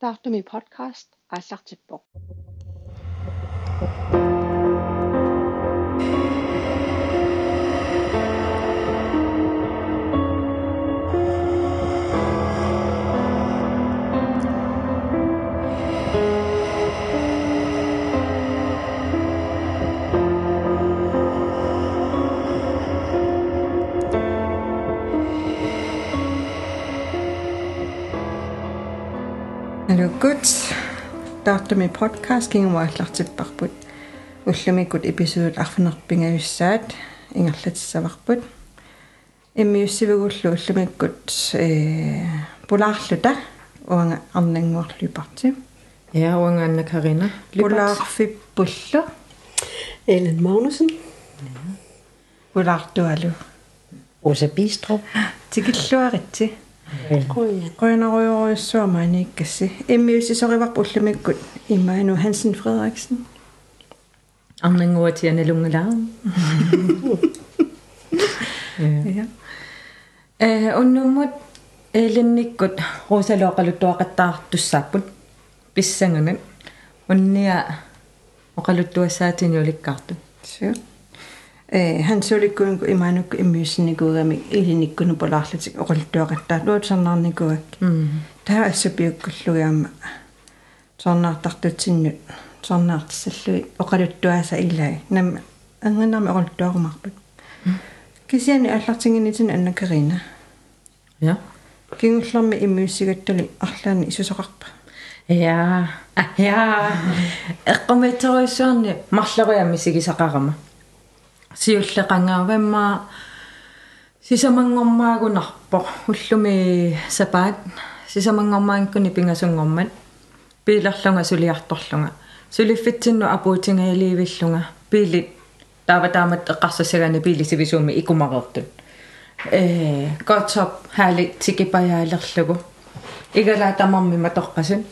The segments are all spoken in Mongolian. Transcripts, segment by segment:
таартуми подкаст ааллартиппоq Алуккут таартуми подкаст кингуааллартиппарпут уллумиккут эпизод арфинерпингаюссаат ингерлатиссаварпут иммиуссивгуллу уллумиккут э пулаарлута уанга арнангуарлуипарти Ja, uanga Anna Karina. пулаарфиппуллу Ellen Magnussen. пулаартуалу Rosa Bistrup. Grønnerød så man ikke se. Emil så river pullemikkud. Emma nu Hansen Frederiksen. Amnen går til en lunge. Ja. Eh, Og nu må Lennikkud Rosa Lokaluttuaqattaartussaapun pissangunan. Unnia oqaluttuasaatin ulikkaartun. Sure. Eh han solikkuun imaanukku immiussinikuugami ilinikkunu polaarlutik oqultuaqattaa luutsarnaarnikuak Mm. taa assupiukkullugaama sornaartartutsinnut sornaartissallui oqaluttuaasa illai nam anganarmi oqultuarumarput kisiani аллартингинитин анна карина Ja. кингуллерми иммиуссигаттали арлаани исусоқарпа Ja. Ah, ja. Eqqameteruissuarni marlaruammi sigisaqarama. Siulleqangaavamma sisamangormaagunarpo ullumi sapaat. Sisamangormaankuni pingasungormat piilerlunga suliartorlunga. Suliffitsinnu apuutingailiivillunga piilit taava taamat eqqarsasagani piilisivisuumi ikumarertut э готсоп хаали тикипаяалерлугу игала тамарми маторқасун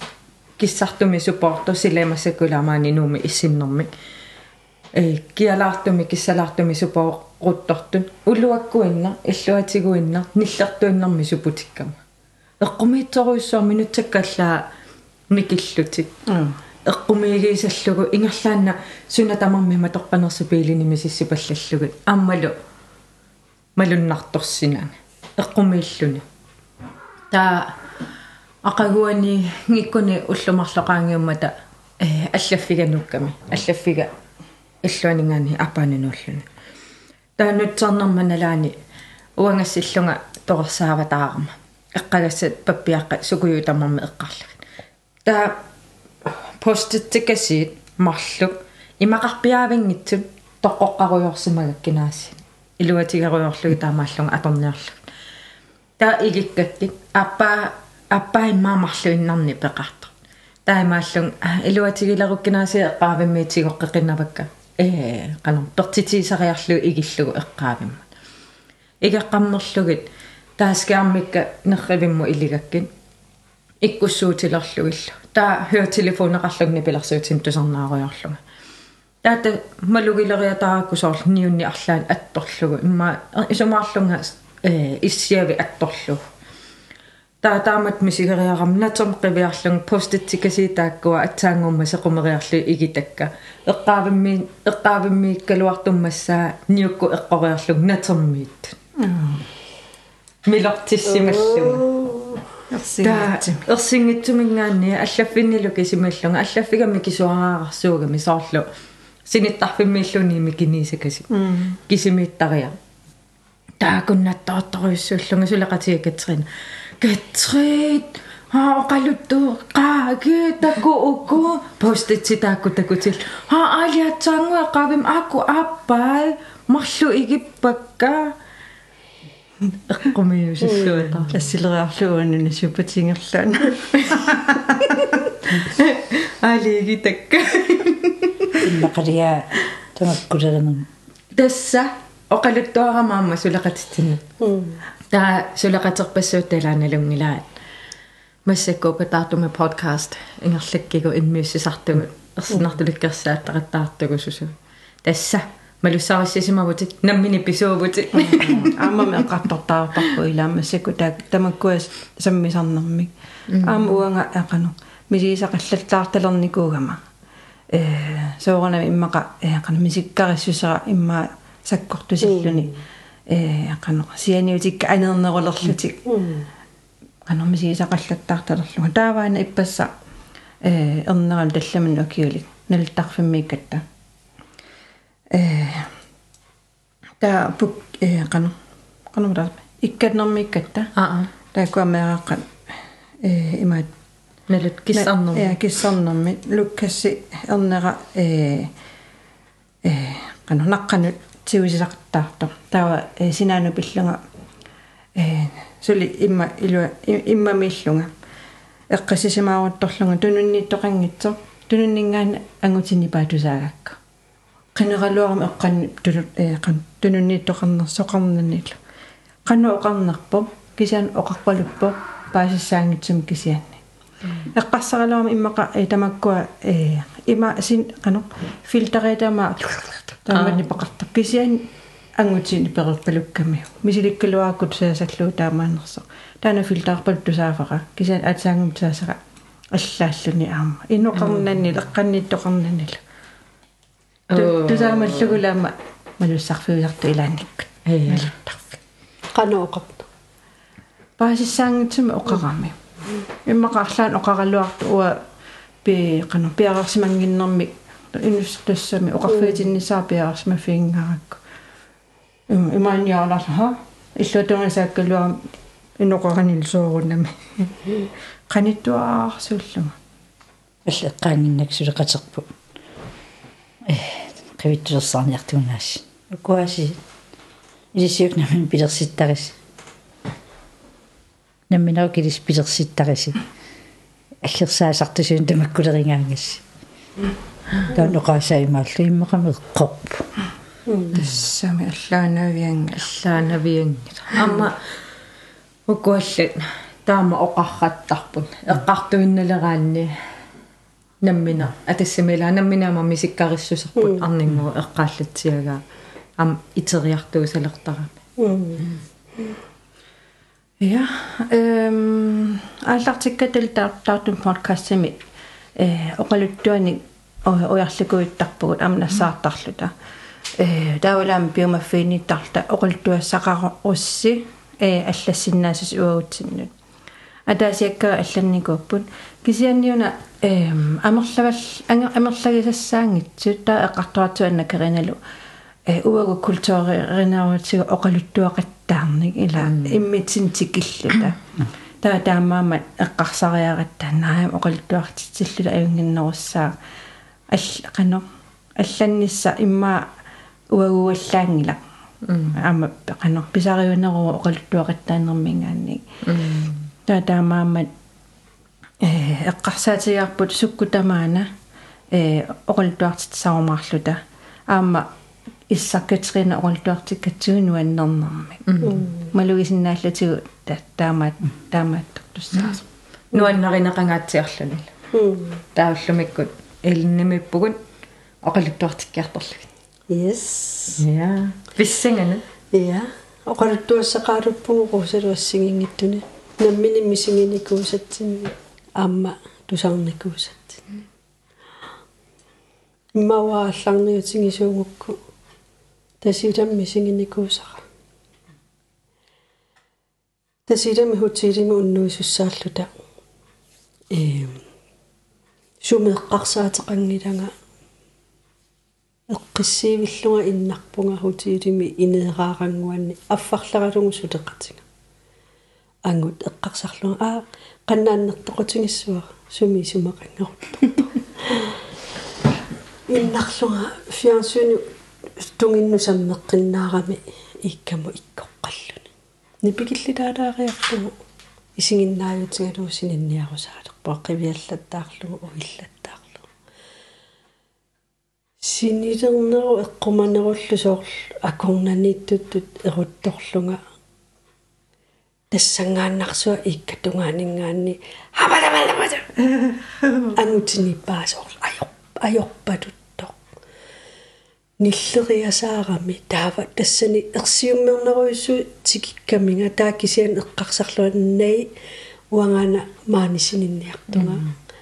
киссартуми суппорту силемассаккулаамаани нууми иссиннэрмик э киалаартуми киссалаартуми суппорруттортун улуаккуинна иллуатигуинна ниллертуиннэрми супутиккама эққумиитсоруиссуар минутсаккаллаа микиллутик. Эққумигисаллугу ингерлаанна суна тамарми маторқанерсу пиилиними сиссипаллаллугут аммалу малуннарторсинага эққумииллуни. Таа ақагуани ngikкуни уллумарлоqaangiummата э аллаффиганукками аллаффига иллуанингаани апаанинууллуни таанутсарнерма налаани уангассиллунга торсааватаарма эққагассат паппиаққа сукуютамарми эққарлугит таа поститтикасиит марлук имақарпиаавингитсут тоққоққаруйорсимагаккинааси илуатигаруйорлуги таамааллунга аторниарлуг таа иликкаккит аппаа аппаа иммаамарлуиннарни пеқартор таамааллун илуатигилеруккинааси эққаавиммиитигоққеқиннавакка э канам тортитисариарлу игиллугу эққаавимма игеққаммерлугит тааскааммикка нерривимму илигаккин иккуссуутилерлугиллу. Таа хёртелефонеқарлугни пилерсуутим тусарнааруйорлуга таата малугилериатааракку соорлу ниунни арлаан атторлугу. Имма исумаарлунга э иссиави атторлугу таа таамат мисигериарам натом қивиарлун поститсикасиитааккуа атсаангумма сеқумериарлу игитакка эққаавимми эққаавиммииккалуартуммассаа ниукку эққориарлуг натермиит милортиссималлуга таа ерсингитсумингаанни аллаффиннилу кисималлунга аллаффигами кисуараарсуугами соорлу синиттарфиммииллуни микинисакаси кисимииттариа таакуннаттаорторуйуссууллунга сулеқатига катрин катрит аа оқалутту қааги таку уку поститси таакку такутил аа алиатсаангуа қавим аку аппаа марлу игиппакка. Эққумиусиллуата ассилериарлуунни супатингерлаана алигитакка Иммақалиа тамаккулернам. тасса оқалуттуарамаама сулеқатитсина таа сулеқатерпассуут талааналунгилаат массакку патаартуми подкаст ингерлаккигу иммиуссисартугу ерсинартуликкерсааттақаттаартугу сусу тасса малуссаариссисимавутик наммини писуувутик аамами эққартортаарпарпу илаама сакку таа тамаккуас саммисарнэрмик аама уанга эқану мисисақаллаттаарталерникуугама э соорана иммаqa э qana мисиккариссусера имма саккортусиллуни э qano сианиутикка анернерулерлутик qano мисисақаллаттаарталерлуга тааваана иппасса э эрнерал талламан окиулик налтарфиммиккатта э та пук э qano qano мара иккатнэрмиккатта. Аа таакуамеааққан э имаат налут киссарнер я киссарнэрми. Луккасси эрнера э э qano naqqanut tiusisaqtaartor tawa э синаану пиллунга э сули имма илуа имма миллунга. Эққассисимаарутторлунга тунуннииттоқангитсо тунуннингаана ангутини паатусаагакка qineraluaram eqqan tunu э qan tununniittoqarnersoqarnanniillu qannu oqarnerpo kisian oqarpaluppo paasissaangitsum kisianni эққассаралуарма иммаqa э тамаккуа э има син qanu filtereetama таамани пақарта кисиан ангутини перерпалукками мисиликкалуааккут саасаллуу таамаанерсо таана филтаарпал тусаафара кисиан атсаангум таасара аллааллуни аама. Инуқарнанни эққанниттоқарнанила тусаамаллугулаама малуссарфиусарту илаанниккут Ая. налуттарфи qanoqartu паасиссаангитсуми оқарами иммақарлаан оқаралуарту уа пи қану пиарерсимангиннэрми инус тассами оқарфиитиннисаа пиарерсимафиингааракку имааниааларла ха иллутунгасааккалуарам инуқаранил соорунами қаниттуаарсууллуга аллеққаангиннаксулеқатерпу э қивиттулерсаарниартуунаас укуаси илисиукнамин пилерситтарис намминау килис пилерситтариси аллерсаасартусуун тамаккулерингаангасси таанеқаасаимааллу иммақами эққорпу тассами аллаанавианга аллаанавиангила амма укуаллат таама оқарраттарпут эққартуинналераанни наммина атассамила намминаама мисиккариссусерпут арнингу эққааллатсиагаа ам итериартуусалертарами Ja, ehm аллартиккатал таартум подкастами э оқалуттуани оярлукуиттарпугут амнассаартарлута э таавалаам биомаффииниттарта оқалуттуассақаро усси э аллассиннаасус уагутсиннут. Атаасиакка алланникууппут кисианниуна эм амерлавал амерлагисассаангитсут таа эққартуатсуанна кериналу э уагу культууринааруутсига оқалуттуақаттаарник ила иммитсин тикиллута таа таамаама эққарсариаратта наам оқалуттуартитсиллута аюнгиннеруссаа алл қано алланнисса имма уагуаллаангила аама қано писариунеру оқалуттуақаттаанермингаанник таа таамаама э эққарсаатигарпут суккутамаана э оқалуттуартитсаарумаарлута аама иссаккатрина оралтуартиккатсуунуаннернэрми малугисиннааллатигу таамаат таамааттортуссаас нуаннаринеқангаатсиарлунил тааваллумиккут элиннимиппугут оқалуттуартиккиарторлугит yes. Я виссангана ja оқалуттуассақаалуппугуусалуассигингиттуни наммини мисигиникуусатсинни аама Dasita misingini kusara. Dasita med hotete med unnu susatlu da. Sumet qarsa taqangidanga. Iqqissivillunga innarpunga hotete med inederaranguanni. Affarlaralungu suteqatinga. Angut iqqarsarlunga a qannaannertoqutingissuar sumi sumaqangarullu. Innarlunga fjernsyn фиансуни тунгиннусаммеққиннаарами иккаму иккоққаллуни. Нипикиллитаалаариарлугу исигиннааютингалуусининниарусаалерпоо қивиаллаттаарлугу уиллаттаарлугу. Синилернеру эққуманеруллу соорлу акорнанииттуттут эрутторлунга. Тассангааннарсуа иккатунгаанинггаанни хаваламаламата ангутиниппаасоорлу аёр аёрпатутто ниллериасаарами таава тассани ерсиуммернеруйссу тикиккаминга таакисиан эққарсарлуаннай уангаана маанисининниартунга.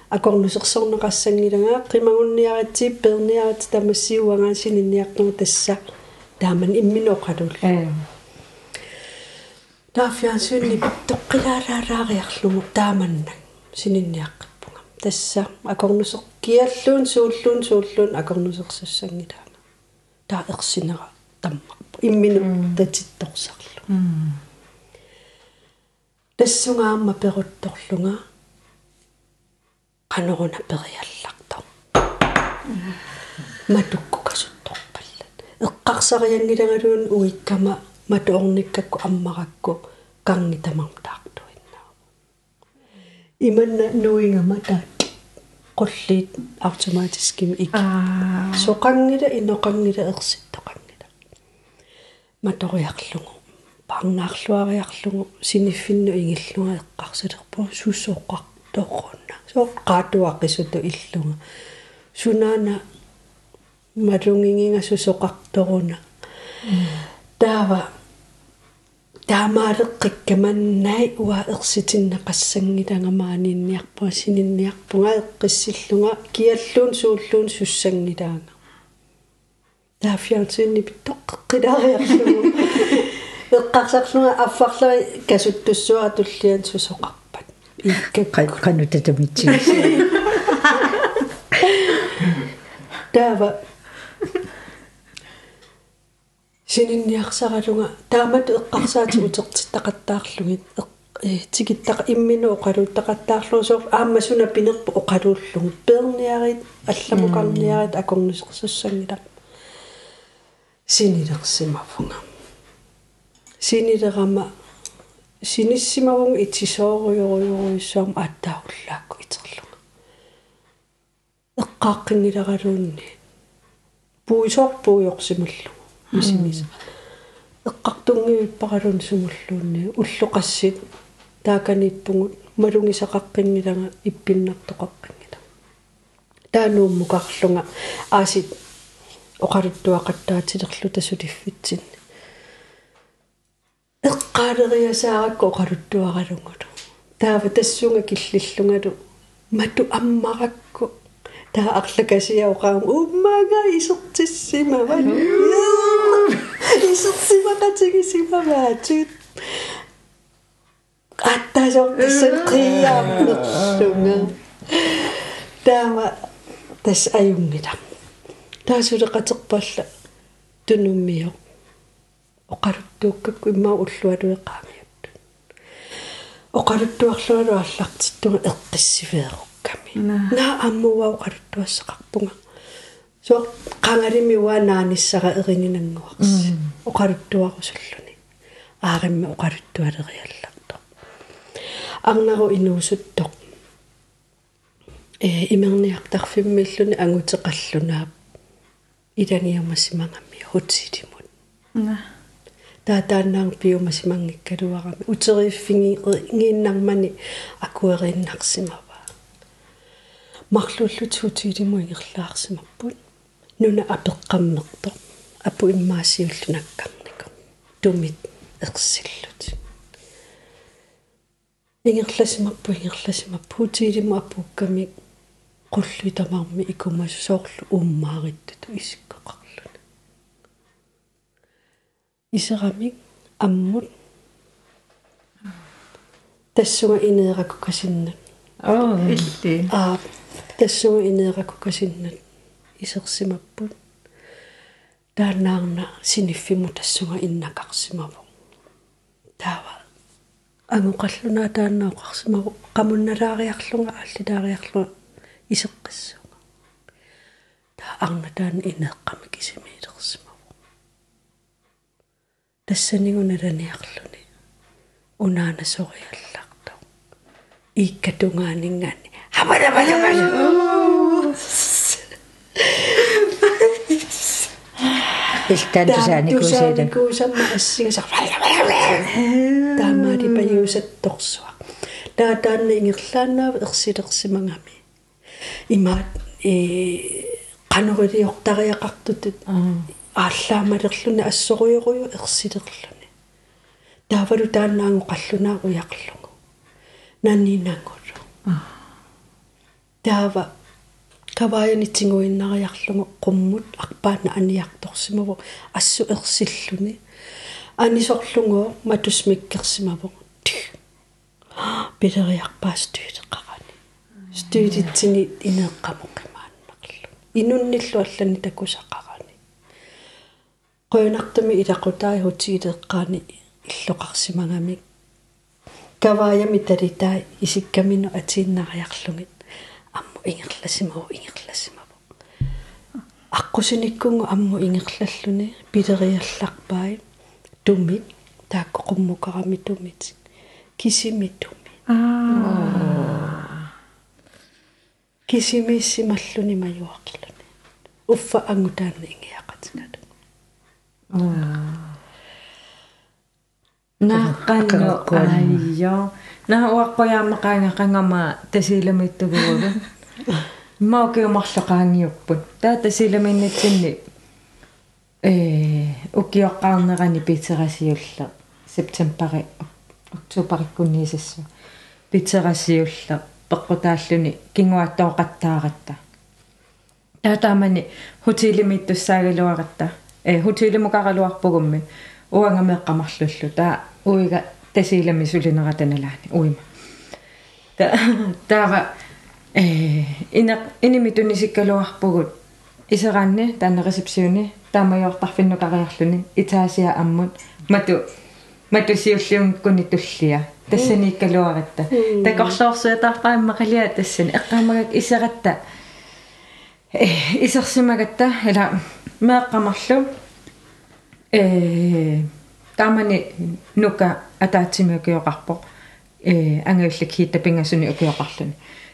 Акорнусерсорнеқассангилага қимагунниарати перниарати тамассиуангаа сининниартугу тасса. Тааман имминоқалул э. Таафиансуинни тоққилаалаалаариарлугу тааманнак сининниаққиппунга тасса. Акорнусеқ киаллуун сууллуун сууллуун акорнусерсассангилаама таа ерсинера таммарпу иммину татитторсарлу тассунгаама перутторлунга qanuruna periallartor matukku kasuttorpallat eqqarsariangilangaluun uikkama matuornikkakku ammarakku qarngitamamtaartuinnaa imanna nuingama taat qulliit automaatiskimi ik. Soqangila inoqangila ersittoqangila matoriarlugu парнаарluariarlugu siniffinnu ingillunga eqqarsalerpu sussoqqartorrunna soqqaatuaqissutu illunga. Sunaana malunginginga sussoqartoruna taava таамаалеққиккаманнай уа ерситиннеқассангилангамааниинниарпуа сининниарпунга эққиссиллунга киаллуун сууллуун суссангилаанга таафиансинни питтоққилаариарлугу эққарсарлунга аффарлари касуттуссуа туллиан сусоқарпат иккак кану татамитсигис таава сининниарсаралунга таамат эққарсаати утертиттақаттаарлугит э тикиттаqa иммину оқалуттақаттаарлугу соор ааммасуна пинерпу оқалууллугу перниарит алламукарниарит акорнусерсуссангила синилерсимавунга синилерама синиссимавун итисоориориориуссуам аттауллаакку итерлунга эққааққингилералуунни пуисоор пуйорсималлу мисимиса эққартунгивиппаралун сумуллуунни уллоқассит тааканиппугут малунгисақаққингилага иппиннартоқаққингила таанууммукарлунга аасит оқалуттуақаттаатилерлу тасулиффитсинни эққаалериасааракку оқалуттуаралунгулу таава тассунга киллиллунгалу мату аммаракку таа арлакасиаоqaam уммага исертиссимава исертимақатигисимаваатит аттасортиссан қиаамнерлунга таама тас аюнгила. Таасулеқатерпалла тунуммио оқалуттууккакку иммаа уллуалуеқаамиут оқалуттуарлуалу аллартиттуга эққиссивеерукками наа аммуа оқалуттуассақарпунга со қангалими уа нааниссара эрининангуарс оқалуттуарусуллуни ааримми оқалуттуалериалларто арнару инуусуттоқ э имерниартарфиммиллуни ангутеқаллунаа иланиамасимангами хутсилимут таатаанаан пиумасимангиккалуарами утерииффинги гииннармани акуериннарсимава марлуллутуутилиму ингерлаарсимарпут нуна апеққаммерто апу иммаасиуллунаккарнико тумит ерсиллут ингерласимарпу ингерласимарпу утилиму апукками qullu tamarmi ikumasu soorlu ummaarittutu isikkoqarluni iseramik ammut тассуга инеэракукасиннат оо илли аа тассуга инеэракукасиннат исерсимаппут таанаарна синиффиму тассуга иннакарсимаву. Таава. Ангоқаллунаа тааннаоқарсимаву qamунналаариарлунга ааллилаариарлунга исеққиссуга таа арна таан инеэққами кисимиилерсимаву тассанигуналаниарлуни унаана сориалларту иккатунгаанингани хамалавалавала илтаантусааникуусиила куусамма ассигаса таамаали паюусатторсуа таа таанна ингерлаанаава ерсилерсимангами имаат э канорилиортариақартутут ааллаамалерлуни ассоруйоруйу ерсилерлуни таавалу тааннаангу қаллунаа уяқлугу нанниинангулу таава. Каваяни тингуиннариарлугу qumмут арпаана аниарторсимаву ассу ерсиллуни анисорлугоо матусмиккерсимаву пилериарпаас туитеқарани стуилитсини инеэққамоқимааннерлу инунниллу аллани такусақарани. Qoyunartami ilaqutaai hutiileqqaani иллоқарсимагами каваями талитаа исиккамину атииннариарлугит амму ингерласимаву ингерласимаву аққусиниккунгу амму ингерлаллуни пилериалларпаи тумит тааккоқуммукарами тумит кисими туми. Аа. Кисимиссималлуни маюақлуни уффа ангутаанни ингиақатинат нааққанну аайо на уаққояамақаангақангама тасииламиттугугу маокиумарлоқаангиуппут таа тасииламиннатсинни э укиоққарнерани питерасиулла септембари октообариккунниисассу питерасиулла пеққутааллуни кингуаттооқаттааратта таатаамани хутилимиттуссаагалуаратта э хутилимукаралуарпугумми уангамеэққамарлуллу таа уига тасилами сулинератаналаани уима та таава э ина инимитунисиккалуарпугут исераанни таана ресепсиони таамаёртарфиннукариарлуни итаасиа аммут мату матусиуллиун куни туллия тассанииккалуаратта такорлоорсуатарпаамма қалиа тассани эққаамагак исератта э исерсимагатта ила меэққамарлу э тамани нука атаатсимиукиоқарпо э ангавиллак хиттапингасуни укиоқарлуни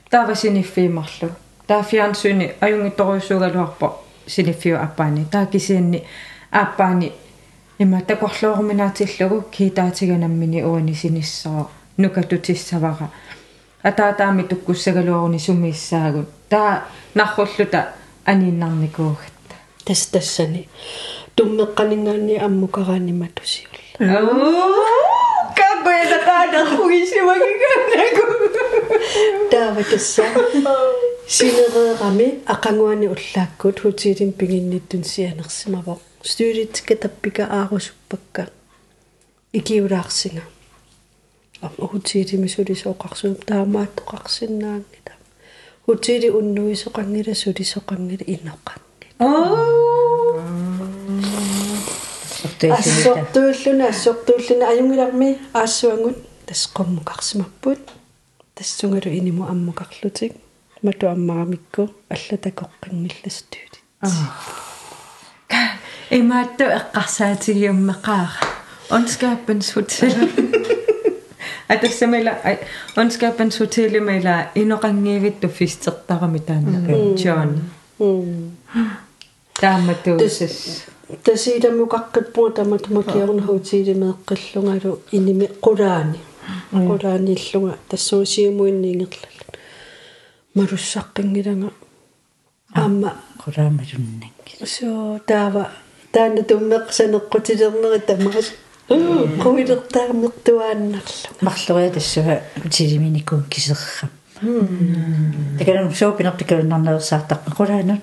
таавасиниффиимарлу таа фиансуни аюнгитторуйсуугалуарпо синиффиу аппаани. Таа кисианни аппаани има такорлооруминаатиллугу китаатиганаммини уани синиссоо. Нукатутиссавара атаатаами туккуссагалуаруни сумииссаагут таа нарруллута анииннарникуугатта тас тассани. Туммеққанингаани аммукарааннима тусиулла какой это кадр хуисимагиганнагу таава тасса синереерами ақангуани уллааккут хутиилим пигинниттун сианерсимавоқ стюдитка таппика аарусуппакка икиулаарсинга ам хутиилими сулисооқарсуум таамааттоқарсиннаангита хутиили уннуисоқангила сулисоқангила инноққанги ассортууллуна ассортууллуна аюнгиларми аассуангут тасқоммукарсимаппут тассунгалу иниму аммукарлутик мату аммарамикку аллатакоққингилластуути имаатту эққарсаатигиуммеқаара онскааппанс хотел атассамила онскааппанс хотелимила иноқангиивитту фистертарами тааннака джон тааматуусас тасииламукаққиппуа таматумакиорна хаутиилимеэққиллунгалу иними қулаани қулаани иллунга тассуусиумуинни ингерлал малуссаққингилага аама quraamajunnak соо таава. Таана туммеқсанеққутилернери тамаас қуилертаармертуааннарлу marluria tassua utiliminikum kiserram takanam soopinartikalunnarneersaartarpa qulaanut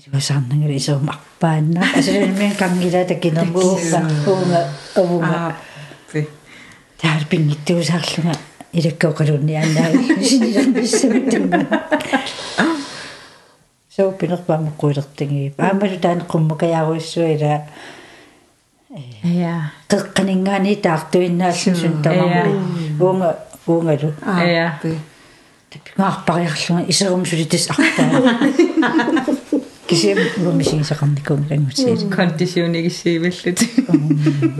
isuasarnangala isuum arpaanna asalimian kangila takinermuupa uunga avunga ааппи taal pingittuusaarlunga ilakkoqalunni annaa sinilernissamutanga soopinерпаама quilertingi аамалу таана qummakajaaruissuila я qeqqaningaani taartuinnaallun tamammi uunga uungalu я tapingaarpariarlunga iserum sulitis Artaa кисим лумисигисақарникунгилангутсиит кондисионигиссииваллут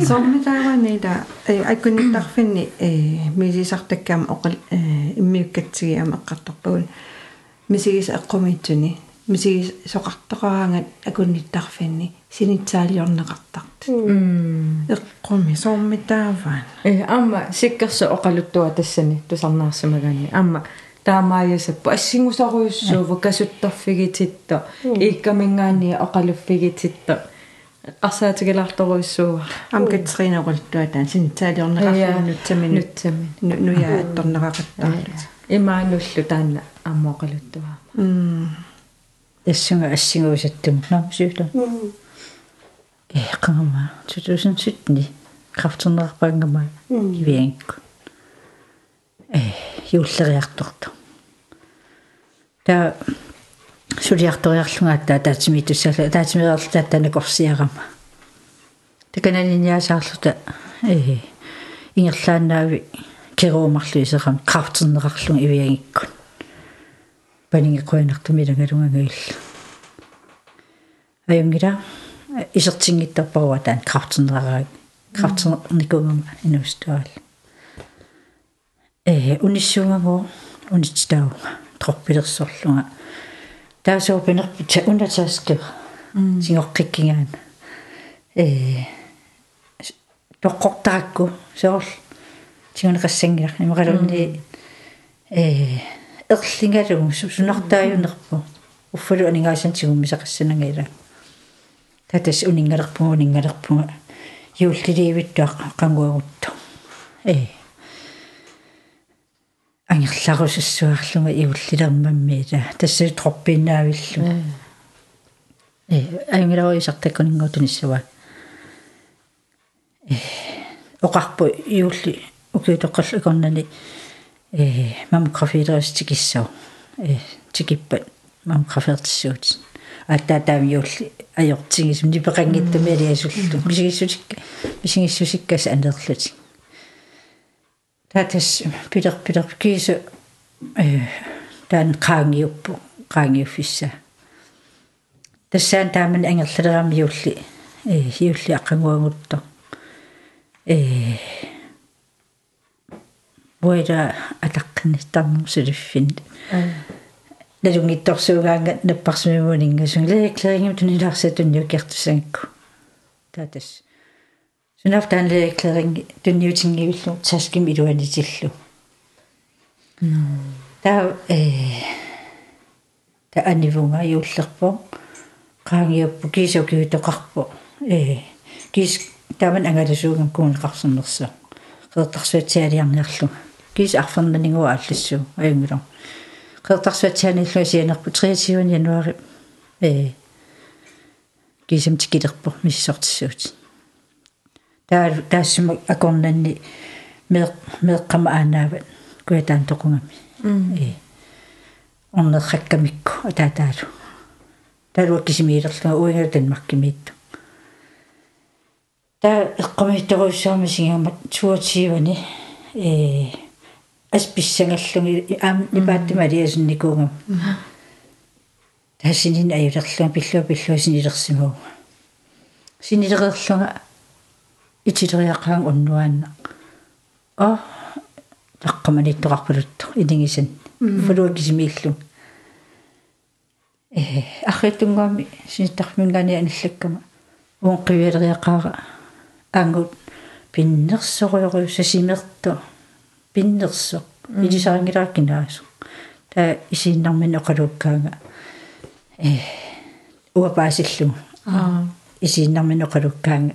сормитааванида э аккуниттарфинни э мисисартаккаама оқал э иммиуккатсигиама эққартарпагун мисигис эққумиитсуни мисигис соқартоқараангат акунниттарфинни синитсаалиорнеқартарт эққуми сормитааваан э амма сиккерсо оқалуттуа тассани тусарнаарсамагани амма таамааясаппу ассингусаруйуссуува касуттарфигититто ииккамингаани оқалуффигититто qarsaatigilartoruissuuga ам катсринеқултуа таан синитсаалиорнеқарфиннут тамини нутсами нуя атторнеқақаттаарлут имаануллу таанна аммоқалуттуа м тассунга ассигуусаттум наамсуула э қангама 2017 крафтернерпаангама ивиангку юуллериарторто та сулиарториарлунгаатта таатими туссала таатимиерлта танакорсиарама такананиниасаарлута э ингерлааннаави керуумарлуисерам крафтернерарлун ивиангиккун панингекуинартумилагалунгагаилла аюнгила исертингиттарпаруа таан крафтернерараа крафтерникунгама инустуал э униссуунгагоо унитстаунга троппилерсорлунга таасуупинерпут та унатааскер сингоққиккингаана э тоққортаракку сеорл тигунеқассангилар имақалунни э эрлингалугу сунартааюнерпу уффалу анингаасан тигуммисақассанангила татас унингалерпугу унингалерпуга юуллиливиттуақ қангуагутто э ангерларусуссуарлунга иуллилермаммиила тассу троппиннаавиллу э ангеларуисартаккунингуутуниссуа э оқарпу иулли укиутоққал икорнани э маммографиилерис тикиссау э тикиппат маммографиертиссуут аттаатаами юулли ajortigis nipеқангиттумиали асуллу мисигиссусикка мисигиссусиккас анерлути татас питер питер киса э тан qaangiuppu qaangiuffissa тассаан тааман ангерлалерами юулли э юулли аққангуангутто э буйра атаққиннистарнер сулиффин налунгитторсуугаанга наппарсумимунингасун леэклерингим тунилаарсатунниу кертусангку таатас сунафтаан леэклеринги тунниутингивиллу таским илуанитиллу таа э та анивунга юуллерпо qaangiuppu kiisukиутоқарпо э кис тааман ангаласуугам куунеқарсернерсо qeertarsuatsialiarniarlu кис арфернанингуа аллассуу аюнгило qeertarsuatsianillua sianerpu 23 januari э кисам тикилерпо миссортиссуут таа таассума акорнанни меэ меэққама аанаават куятаан тоқунгами э орнерхаккамикку атаатаалу талуа кисимиилерлуга уинга танмаркимиитту таа эққамиитторуссаама сингамат суатсиивани э асписсангаллуги аам нипааттима алиасунникуугам таасинин аюлерлуга пиллуа пиллуа синилерсимуу синилереерлуга итилериақаан уннуаанна а таққаманиттоқарпалутту илингисан фулуа кисимииллу э ахритунгами синитармингани аналлаккама уун қивиалериақаара аангут пиннерсориору сасимерту пиннерсо илисаангилааккинаасу таа исииннармин оқалуккаага э уапаасиллу. Аа. Исииннармин оқалуккаага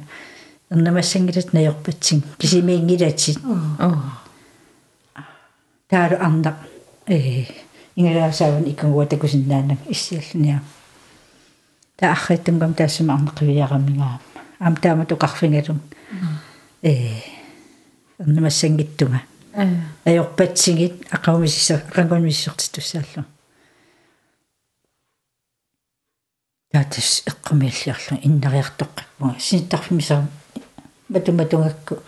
эрнамассангилат наёрпатсин кисимиингилатсит аа таалу арна э. Ингалаасааван иккангуа такусиннаанак иссиаллуниа та ахриттунгам таассама арнеқивиараммигаа ам таама тукарфингалун э. Эрнамассангиттунга аа аёрпатсигит ақаумисисса ақангунмиссортитуссааллу таатас эққумиаллиарлу иннариартоққиппунга синиттарфимисаа матуматунгакку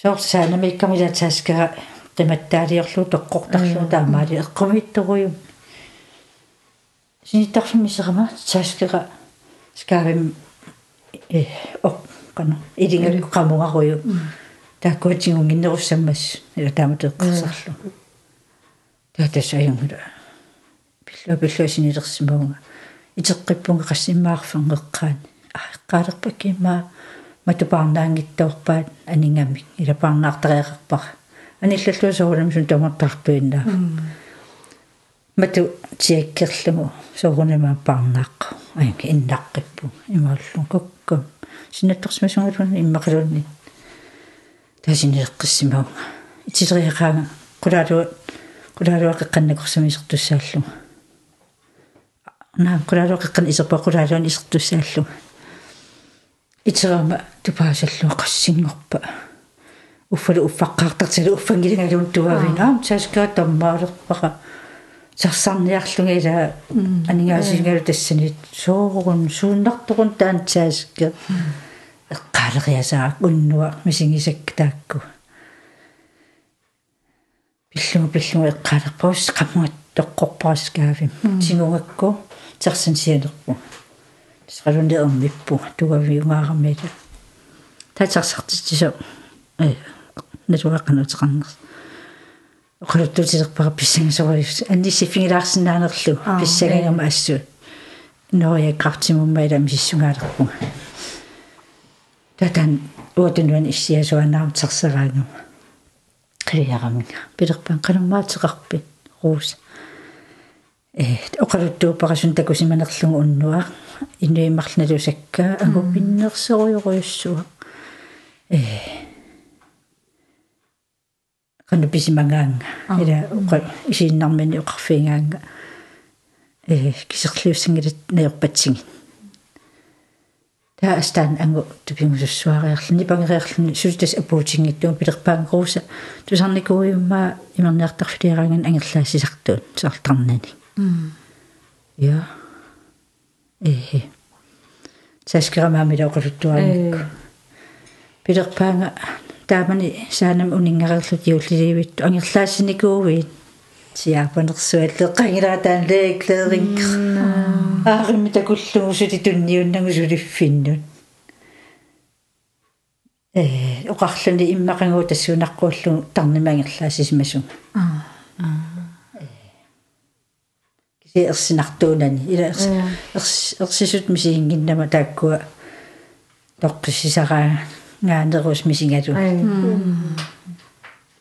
соорсаанамиккамилатааскара qimаттаалиорлу тоққортарлу таамаали эққумиитторуйум синиттарфимисерама тааскера скаавим э о кана илингакку qamунгаруйу тааккуатингунгиннеруссаммас ила тааматеққарсарлу таатасаюнгула пиллуа пиллуа синилерсимаунга итеққиппунга qassimmаарфангеққаан ааққаалерпаккимаа матупаарнаангиттоорпаат анингамик илапаарнаартариақарпара аниллаллуа соорум сун тамартарпииннаа мату тиаккерлуму соорунама парнааққа аянга иннаққиппу имааллу кокка синатторсмасунгалун иммақалунни тасинеэққиссимаунга итилериақаага qulalu qulaaluaqeqqannaqorsumisерtussааллу наа qulaaluaqeqqan isерпақулаалуан isерtussааллу итерама тупаасаллуа qassiнгорпа уффалу уффаққаартартилу уффангилингалуун туавина сааскаа таммаалерпаqa сарсарниарлуга ила анингаасингалу тассани. Соорун сууннартуқун таан сааскка эққаалериасаа уннуа мисингисак таакку пиллугу пиллугу эққаалерпаус қаммуат тоққорпааскаави тигунгакку терсан уммиппу тугавиунгаарамила татарсартитсо э натуаққанутеқарнерс оқалуттутилерпара писсангасориус. Аннисси фингилаарсинаанерлу писсагагама ассу. Ноя крафтимуммайла миссунгаалерпу татан уутунуан иссиасуанаам терсераангу қилиараминга пилерпан канамаатеқарпи руус. Э оқалуттууппарасун такусиманерлугу уннуа инуиммарлналусакка агуппиннерсеруйоруйуссуа э кану писимангаанга ила уqa исииннармани уқарфиингаанга э кисерлиуссангилат наёрпатсиги таа астаан ангу тупингусуссуариарлни пангериарлни султас апуутингиттуа пилерпаан крууса тусарникуиумма имерниартарфилиаранган ангерлаассисартуут саартарнани я э таскерамаамила оқалуттуаникку пилерпаанга таамани саанам унингарерлут юулливитту ангерлаассиникуувит сиапанерсуаллеққангилаатаан леэклееринг ааримми такуллугу сути тунниуннагу сулиффиннут э оқарлуни иммақангуу тассунаққууллу тарнимангерлаассисмасун аа киси ерсинартуунани ила ерсисут мисиингиннама тааккуа тоққиссисараа гаанерус мисингалу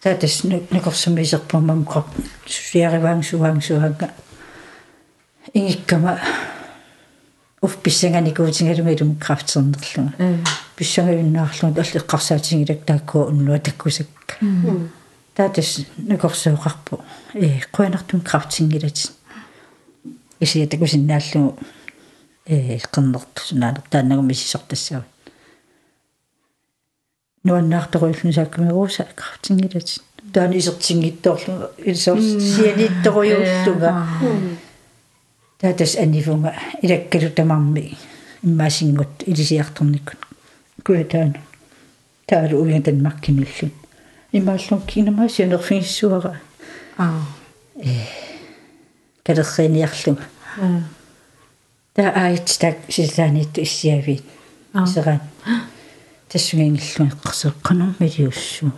татас накорсумисерпамам қоп сиариваан суаан суаанга ингиккама уф писсанганикуутингалунгалум крафтсернерлунга писсангавиннаарлунга аллеққарсаатингилак тааккуа уннуа таккусакка татас накорсуоқарпу э қуанартун крафтсингилат Исия такусиннааллу э қернерту сунаанер тааннагумисисортассаа нуаннаарторуиллу сааккамирууса крафтингилат таани исертингиттоорлу илсорс сианитторуйууллуга таатас анифунга илаккалу тамарми иммаасингут илисиарторниккут куятаана таалу уян танмаркимиллун имааллун кинамаасианерфингиссуара аа э калерриниарлуга таа аит так силаанитту иссиавит исеран тассугингиллуи эққарсеққанер милиуссуу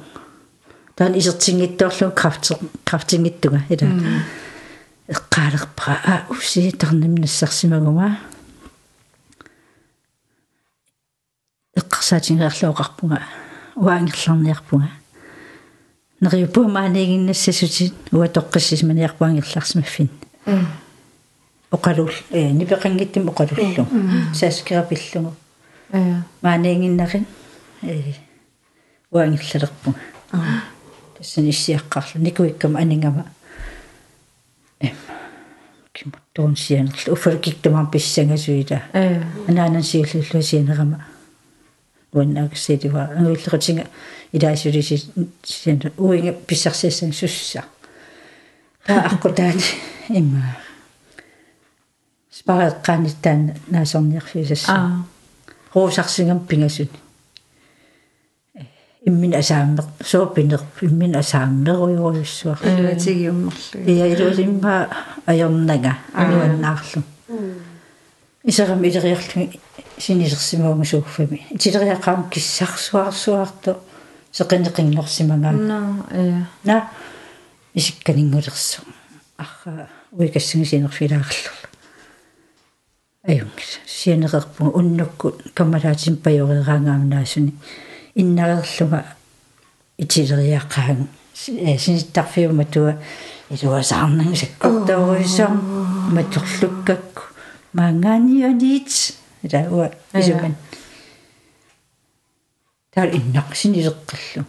таан исертингиттоорлу крафтер крафтингиттуга ила эққаалерпара а усиитерним нассарсимагума эққарсаатингеерлуоқарпунга уаангерларниарпунга нериупуумаанигиннассасутит уатоққиссисманиарпуангерларсимаффин оқалул э нипеқангиттим оқалуллу сааскерапиллугу маанигиннарин э. Уангиллалерпу тассан иссиаққарлу никуиккам анингама эм кимуттуун сианерлу. Уффалкиктумар писсангасуила анаанан сиуллуллу сианерама. Уаннаагсиитива ангуиллеқатинга илаасулиси сиан уинга писсарсиассан сусса таа аққутаани имма спареққаниттаан наасорниарфисасса руусарсингам пингасуни иммин асааммер соопинер иммин асааммеруйоруйуссуар илуатигиуммерлу ия илуусимма аёрнага ануаннаарлу исерам илериарлу синисерсимаугу сууффами тилериақаам киссарсуарсуарто сеқинеқингорсимагаа на э. На исикканингулерсу арра уикассигисинерфилаарлу аюнгис сианеқерпу уннукку каммалаатин паёрераангаамнаасуни иннарерлуга итилериаққаан синиттарфиума туа илуасаарнан саккортауруисаа матерлуккакку маанганианит ила уа исуман таар иннақ синилеққаллу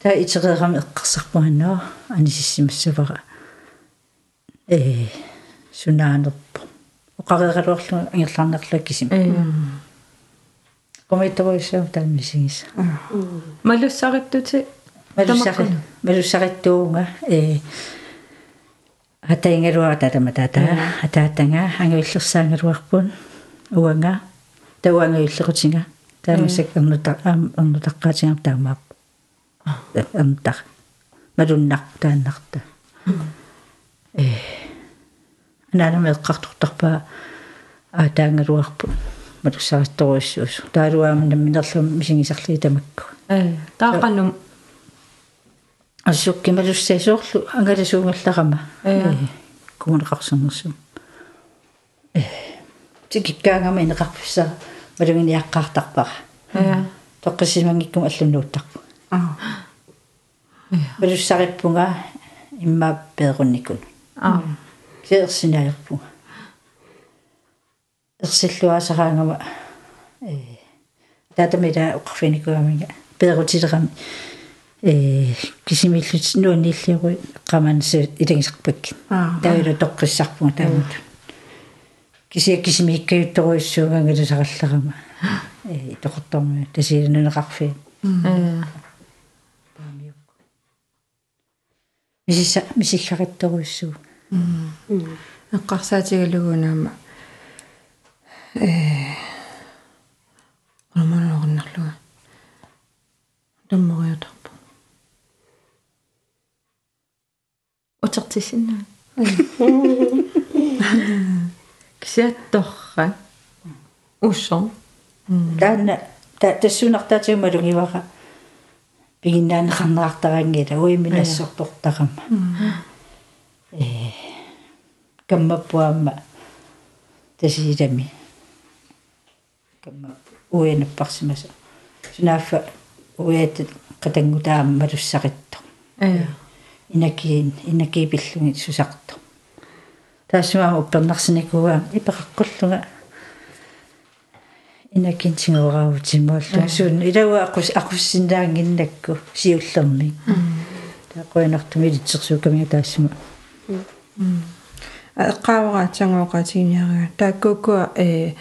таа итерерами эққарсарпуганнаа анисиссимассавара э сунаанерпо оқареералуарлу ангерлаарнерлак кисим комиторисаа таамисигис малуссариттути малуссари малуссариттуунга э атаингалуара татама тата атаатанга ангуиллерсаангалуарпун уанга тауангуиллерутинга таамисак эрнута аам эрнутаққаатингам таамаап эрнутар малуннар тааннарта э. Анаанаме эққартортарпаа аатаангалуарпу малуссаристоруиссуус таалуаама намминерлум мисигисарлии тамакку э таақанум ассукки малуссаисоорлу ангаласуунгалларама Э. кумунеқарсернерсум э. Тикиккаангама инеқарписсаа малугиниаққаартарпара э. Тоққисимангиккум аллуннууттарпу малуссариппунга имма пеерунникун а кеерсинаерпунга ерсиллуасараангама э татамида оқарфиникуамига пеерутилерами э кисимиллут нуаннииллируи эққамаансе илагисарпакки Аа. таавила тоққиссарпунга таамут кисия кисимиккаютторуиссуугангалусаралларама э тоқортормуа тасиилнунеқарфи э мисисса мисилларатторуиссуу эққарсаатигалугунаама э романорнарлуга таммориутарпу утертиссинаа кисиатторра уссо таана та тассунартаатиумалугивара пигиннаанеқарнеқартарангила уиминассортортарама э каммаппуаама тасилами камма уинаппарсимаса сунаффа уят қатангутаама малуссақитто э. Инакиин инакиипиллуги сусарто таассуама уппернарсиникуа ипеқаққуллуга инакинтингураавутимааллу суун илауа ақус ақуссиндаангиннакку сиуллерми таақуинартуми илитсерсуукамига таассума эққаавараатсангуоқатигиниарага тааккукуа э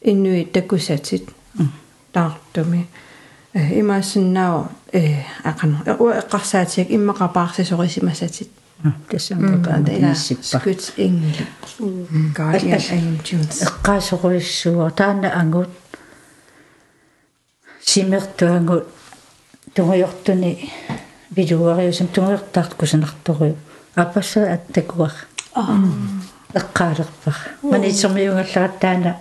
иннуи таккусатит таартуми э имаасиннаава э ақано уа эққарсаатиак иммақапаарсисорисимасатит тассаама скут ингли guardian angels эққаасоруиссуа таана ангут симертуангут тунгуйортуни билуариусам тунгуйортаарт кусанарторуй аппасса аттакуар эққаалерпар манитсермиунгалларат таана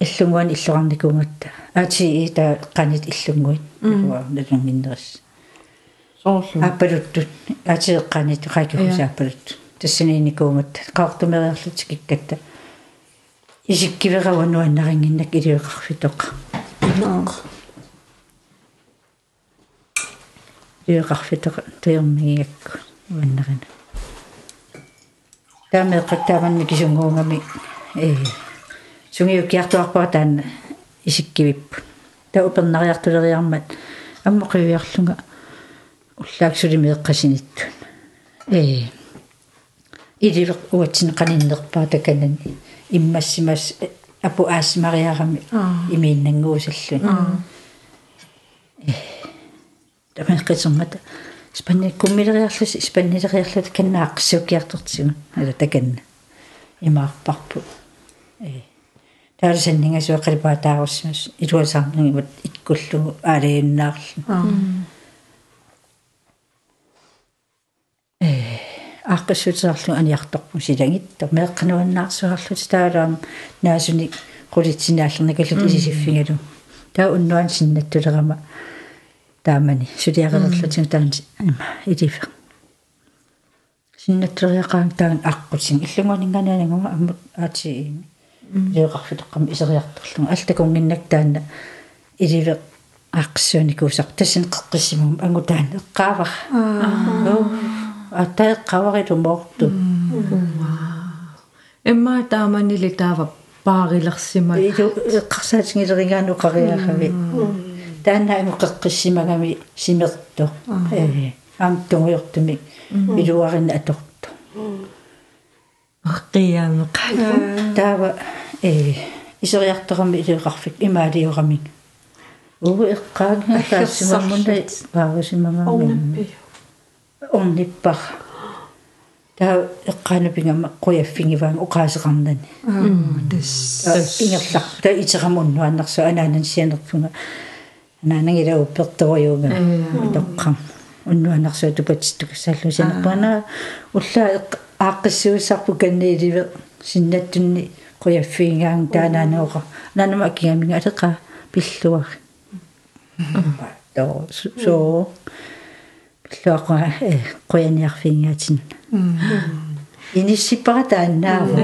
иллунгуан иллуарникунгатта аати ита қанит иллунгуит. Налунгиннерис соорсу аппалуттут аати қанит қайкусааппалут тассининикунгатта qaartumeриарлут киккатта исиккиверавануаннарингиннак илиоқарфитоқ. Илиоқарфитоқ туйермигиакку уаннарина таамеэққаттааманни кисунгуунгами э сунгиуккиартуарпаа таанна исиккивиппу та упернариартулериармат аммоқивиарлунга уллааксули меэққасиниттун э иливеқ уатсинеқаниннерпаа таканани иммассимас апу аасмариарами имииннангуусаллун э тамеққисермата спанни куммилериарлус испаннилериарлут каннааққиссуукиартортсигун ала таканна имаарпарпу э таалсаннингасуаққалипаа тааруссимас илуасаарнагимат иккуллугу аалииннаарлу. Ааққиссутерарлу аниарторпу силагитто меэққануаннаарсуарлут таалаам наасуни qulitsinaallernakallut isisiffingalu таа уннуан синнаттулерама таамани сулиарерлутин таан илифе синнаттулериақаан таан аққутсин иллунгуанинганаанангума аммут аати леэқарфитоққам исериарторлунга алтакунгиннак таанна иливе аққиссуаникуусақ тассин қеққиссимум ангутаан эққаавар аа. Атаэққаварилу моорту эмма тааманили таава паарилерсима илу эққарсаатингилеригаану қариахави таана имеқеққиссимагами симерту э аам тунгуйортуми илуарина аторто аққиаамеқ таава э исериарторами илеқарфик имаалиорамик уу эққаагна таассимаммуна ваагусимамами орнаппи орниппар таа эққаанапингама қуяффингиваан оқаасеқарнани тас ингерлар та итерамуннуаннарсу анаанан Сианертунга анаанангила упперториуга тоққам уннуаннарсу тупатиттук саллусанерпана уллаа ааққиссуусарпу каннииливе синнаттунни қуяффиингаан таанаанеоқа нанама акигаминга алеқа пиллуар тоо со пиллуаqa э қуяниарфиингаатин иниссиппара тааннаава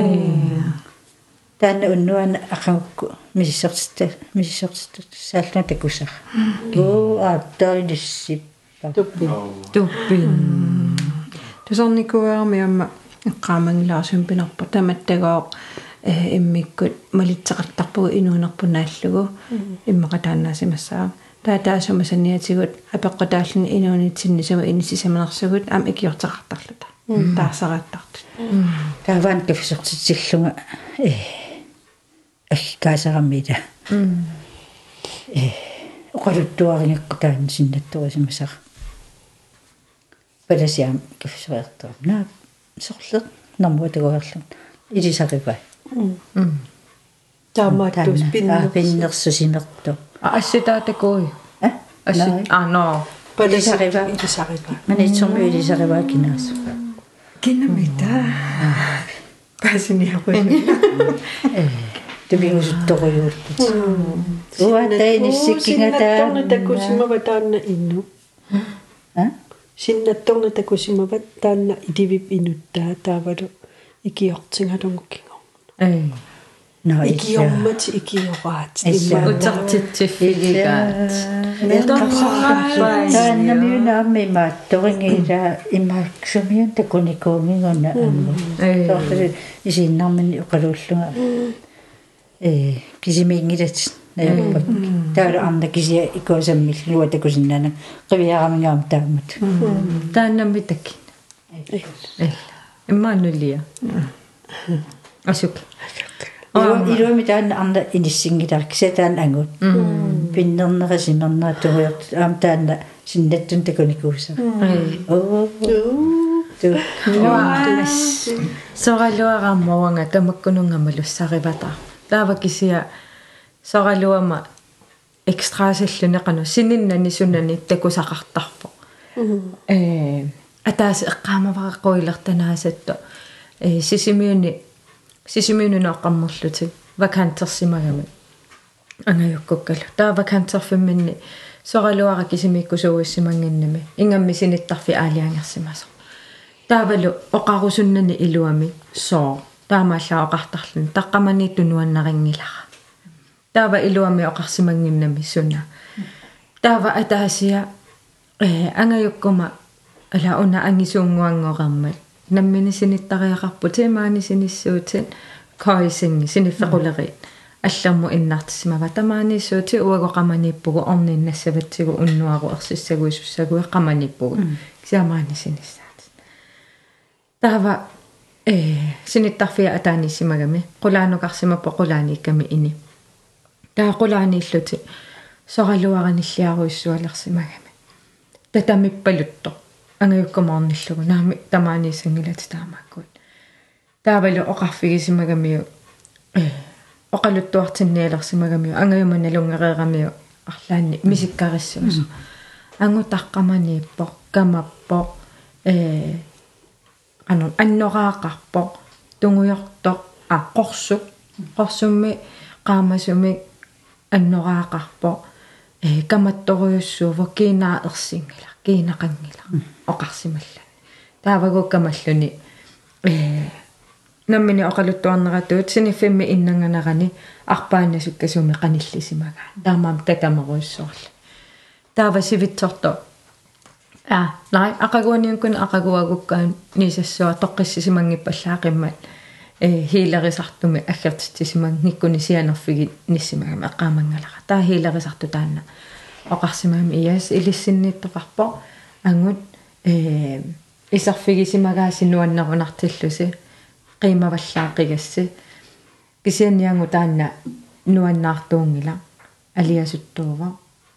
таана уннуана ақангукку мисисертита мисисертита саална такусар оо ааттаиниссиппа туппи туппин тусарникуаами амма эққаамангилаарсум пинарпа таматтагоо э иммиккут малитсеқартарпугу инуунерпунааллугу иммақа тааннаасимассаа таатаасума саниатигут апеққутааллани инуунитсиннисума инисисаманерсугут ам икиортеқартарлута таасарааттартут. Тааваан кафисертитсиллунга э аккаасараммита э оқалуттуарингакку таан синнаттуасимасар паласиам кафисериартоо наа сорле нормуатагуарлун илисарипа таамааттус пиннерс пиннерсусимерту асситаатакуи а асси а но. Паласариваа илисариваа манитсорми илисариваа кинаас кинамита пасиниақуи тубингусутторуйуут уатаиниссиккингатаа синнатторна такусимава таанна инну а? Синнатторна такусимава таанна идивип инуттаа таавалу икиортингалунгуккиго э но икиормати икиораат утартитсиффигигаат тааннамиунаамми маатторингиила имааксумиан такуникуунгингуна амму тоорфи исииннармини оқалууллунга э кисимингилат наярпак таала арна кисия икуасаммил луа такусиннана қивиарамингаам таамат тааннамми такки э иммаанулия асук илуа илуами таана арна иниссингилар кисатаан ангут пиннернера симернера тугуйорт. Аам таана синнаттун такуникууса оо ту. Соралуарааммаванга тамаккунунгама луссаривата таава кисия соралуама экстраасиллунеқану сининнани сунани такусақартарпо э атаас эққаамаваққуилертанаасатто э сисимиуни сисимиунунааққаммерлути вакантерсимагами ангаюккуккалу таа вакантерфимминни соралуара кисимиккусууиссимангиннами ингамми синиттарфи аалиангерсимасо таавалу оқарусуннани илуами соо Таамааллаа оқартарлун таққамани тунуаннарингилара таава илуами оқарсимангиннами суна таава атаасия э ангаюккума ала уна ангисуунгуангораммат наммини синиттариақарпу тимаани синиссуутин коисинги синиффеқулери. Аллерму иннартисимава тамааниссуути уагоқаманиппугу орниннассаватсигу уннуару ерсиссагуисуссагуи қаманиппугу кисаамаани синиссаат таава э синиттарфиа атааниссимагами қулаанукарсимаппо қулааниикками ини. Таа қулаанииллути соралуараниллиаруиссуалерсимагами татамиппалутто ангаюккамаарниллугу наами тамаанииссангилати таамааккут таавалу оқарфигисимагамиу э оқалуттуартинниалерсимагамиу ангаюма налунгереерамиу арлаанни мисиккариссуусо ангутаққаманииппо камаппо э ано аннораақарпо тунгуйорто а қорсу қорсумми qaamasuми аннораақарпо э каматторуйуссуува киинаа ерсингила киинақангила оқарсималла таавагуккамаллуни э наммини оқалуттуарнератуут синиффимми иннанганерани арпаанасуккасуми қаниллисимага таамаам татамеруйуссуарла таава сивитсорто а най ақагуаниункун ақагуагуккаан нисассуа тоққиссисимангиппаллаақиммат э хилерисартуми аггертитсиман никкуни сианерфиги ниссимагами эққаамангалара таа хилерисарту таанна оқарсимаами иас илиссинниттоқарпо ангут э исарфигисимагаасинуаннерунартиллуси қимаваллаақигасси. Кисианниангу таанна нуаннаартуунгила алиасуттуува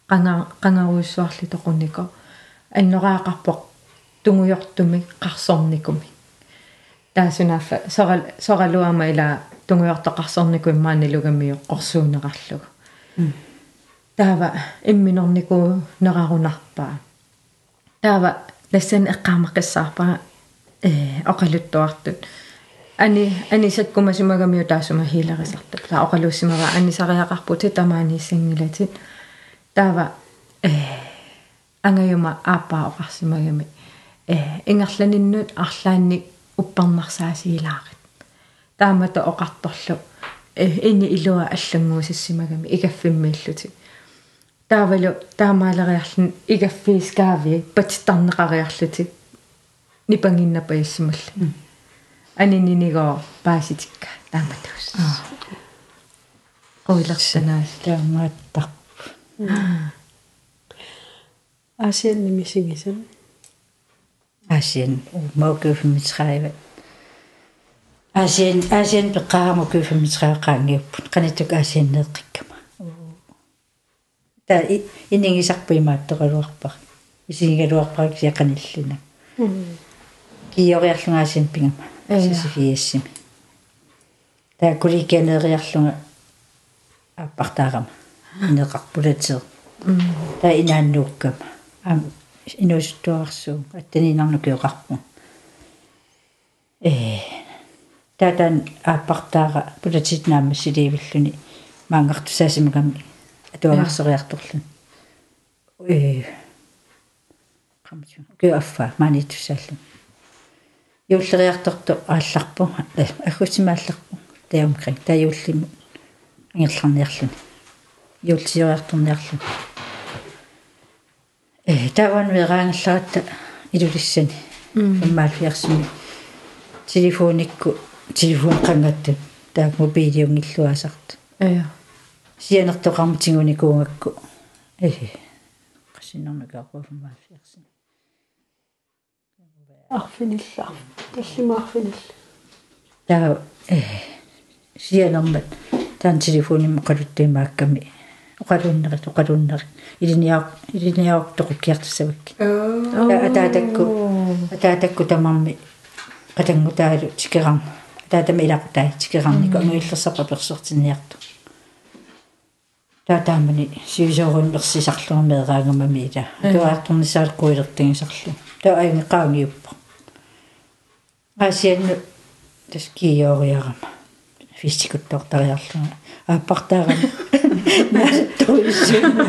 qanga qangaruissuarli toquniko аннораақарпоқ тунгуйортуми қарсорникуми таасунааффа сорал соралуама ила тунгуйортоқарсорникуи маанилугамиу қорсуунеқарлугу таава имминорнику нерарунарпаа таава лассан эққаамаққиссаарпаа э оқалуттуартут ани анисаккумасимагамиу таасума хилерисартут таа оқалууссимава анисариақарпути тамаанииссингилатит таава э ангаюма ааппаа оқарсимагами э ингерланиннут арлаанник уппарнарсаасигилаарит таамата оқарторлу э ини илуа аллангуусиссимагами игаффиммииллути таавалу таамаалериарлун игаффиискаави патиттарнеқариарлути нипангиннапаиссималла анининигоо пааситикка тааматус қуилерсанаас таамааттар Asien nimisigisan. Asien уумаукуфимитраава Asien Asien пеққарамукуфимитраақаангиуппут қанатук Asien-неэққиккама та инингисарпуимааттоқалуарпар исигалуарпарик сиақаниллуна киориарлунгаасин пингама сисифиассими та куликианериарлунга аппартаарама инеқарпулатеэ та инааннууккама ам инуустуарсуу аттанинарнукиоқарпу э татан аппартаара пулатитнаама силивиллуни маангартусаасимагами атуагарсериарторлун э. камчу кеаффа манитуссааллу юуллериарторту аалларпу аггутимаалларпу таамкран таюуллиму ангерларниарлуни юулсиориарторниарлу э таван вераангерларатта илулиссани иммаалфиарсими телефоникку телефон қангатту таак мобилиунгиллуасарт ая э. Қасиннэрнакаақуафмаафиарсини Arfinilla. Tassima arfinilla. таа э сианермат таан телефонимма қалуттимаакками оқалууннерит оқалууннери илиниаа илиниаортоқуккиартуссавакки атаатакку атаатакку тамарми қатангутаалу тикерам атаатами илақутаа тикерамнику ангуиллерсапа персортиниарту таатаамани сивисоорун персисарлуармеэраангамами ила. Туаартурнисаалқуилертагисарлу таа аингеқаангиуппа асианну таскиориарама фистикуттортариарлуга ааппартаарама наасаттуиссуна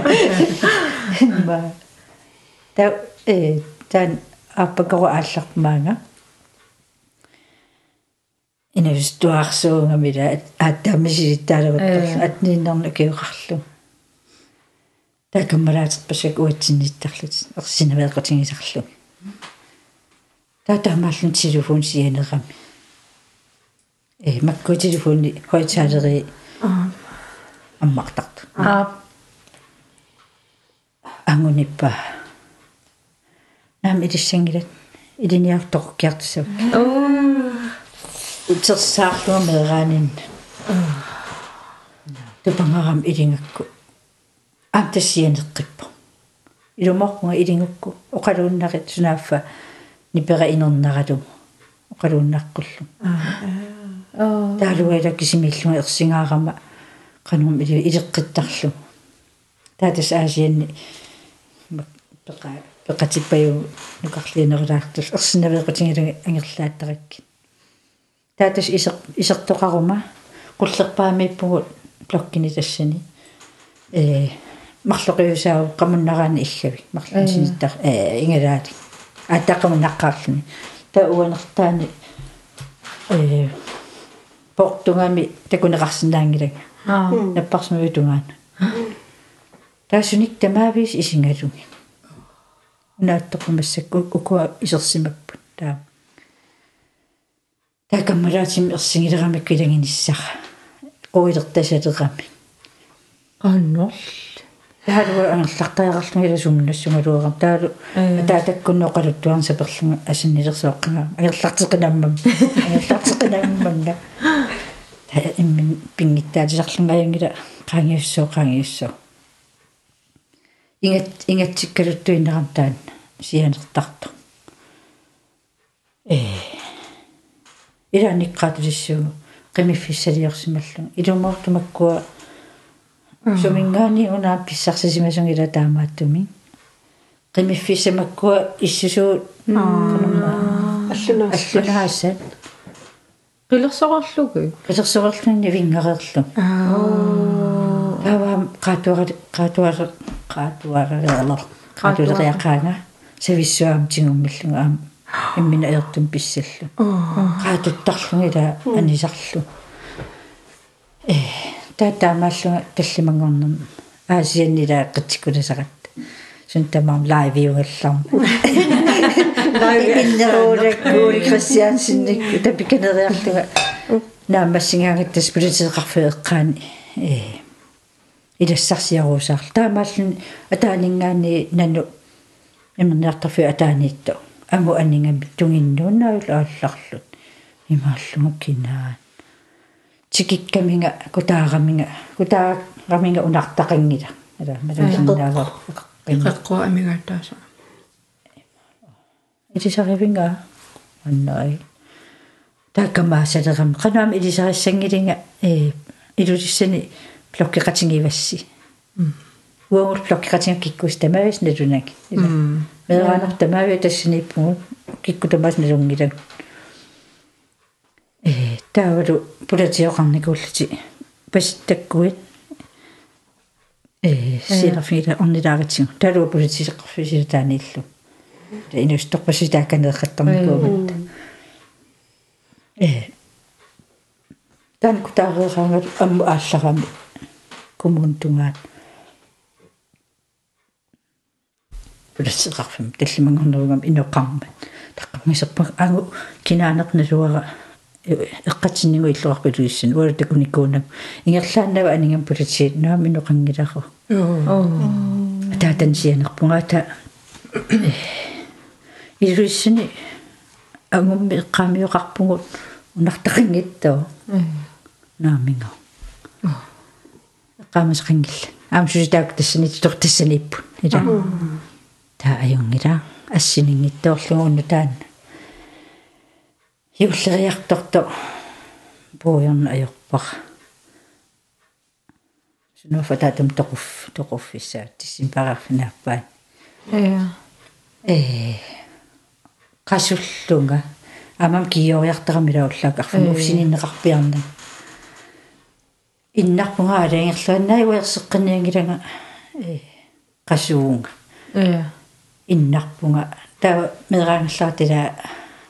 ба. Та э тан аппакоро аалларпаанга инавистуарсуунгамила ааттаамисилиттаалагуттарла атнииннерна киоқарлу такаммалаатер пасак уатсинниттарлут ерсинавеэқутингисарлу таатаамааллун телефон сианерами э макку телефони хойтаалери аммартарт аа. Ангуниппа наам илиссангилат илиниартоқкиартусав утерсаарлуамеераанин тупангарам илингакку аамтассианеққиппо илуморпунга илингукку оқалууннарит сунааффа нипера инернаралу оқалууннаққуллу аа таалуала кисимиллуга ерсингаарама qanum ili ileqqittarlu taatas aasianni peqa peqatippayu nukarliinerulaartul ersinnaveequtigilugi angerlaattarakki taatas iseq isertoqaruma qullerpaamiippugut blokkini tassani э марлоқиусаау qamуннараани иллаги марлансинитар э ингalaati ааттақамуннаққаарлуни таа уанертаани э португами такунеқарсинаангилага аа. Наппарсмави тунгаан таасуник тамаавис исингалуги унааттоқумассакку укуа исерсимаппут таа такаммалаатим ерсигилерамик килагиниссара қуилертасалерами аннор таалу ангерлартаярарлугила сумнассунгалуарам таалу таатаккуннеқалуттуарн саперлунга асиннилерсооққага агерлартеқинаммам агерлартеқинамманна та иммин пингиттаатисарлунгаянгила qaangiussoo qaangiussoo ingat ingatsikkaluttuinneram taan sianertartu э илааниккаатулиссуу qimiffissaliorsimallu ilumortumakkua сумингаани унаа писсарсисимасун ила таамааттуми qimiffissamakkua иссусуу аллуна аллунаассат qillersoqarlugu qillersoqarluni вингерерлу таава qaatuara qaatuara qaatuara qaatuleриақаanga сависсуаам тигуммиллуга аам иммина аертум писсаллу qaatuttарлугила анисарлу. Э таатаамааллуга таллимангорнерм аасианнила qitsikkulasaqat sun tamaam laiviungallarm иннеруулаккуули кристиансинникку тапиканериарлуга наамассингаангаттас политеқарфеэққаани э илассарсиаруусаарл таамааллун атаанингаани нану имерниартарфи атааниитто аму аннингами тугиннууннаавил аалларлут. Имааллуга кинаан тикиккаминга кутаараминга кутаараминга унартақангила ала маласиннаавар эққуа амигаатааса итисаривинга аннай. Таккамаасалерам канаам илисариссангилинга э илулиссани плоккеқатингивасси уангул плоккеқатинга киккус тамавис налунак мераанер тамави тассиниппугу кикку тамаас налунгилаг э таавалу пулатиоқарникууллути пасситтаккуит э синафида орнилаагатсигу талуа пулатисеқарфисила тааниллу инусторпаситаакканеэққаттарникуумат э тан кутаареерангат амму аалларами кумун тунгаат пулатсеқарфим таллимангорнеругам инеққармат таққамисерпа агу кинаанерналуара Эққатсиннигу иллуарпилуиссин уала такуникуунак ингерлааннава анингам пулатсиит наами ноқангилару таатан сианерпунгаата илуиссини агумми эққаамиоқарпугут унартақингиттоо нааминга эққаамасақингилла аам суситаак тассанит тортассаниппут ила таа аюнгила ассинингиттоорлугу унну таана юллериарторто пуйорна аёрпар сунуфа таатум тоқуф тоқуффиссаа тиссим парарфинааппаа я э qassulluga amam kiyooriartaramilaullaak arfum ufsininneqarpiarna иннарпунга алаангерлуаннаи уерсеққиниангилага э qassuunga я иннарпунга таа мераангерлаатила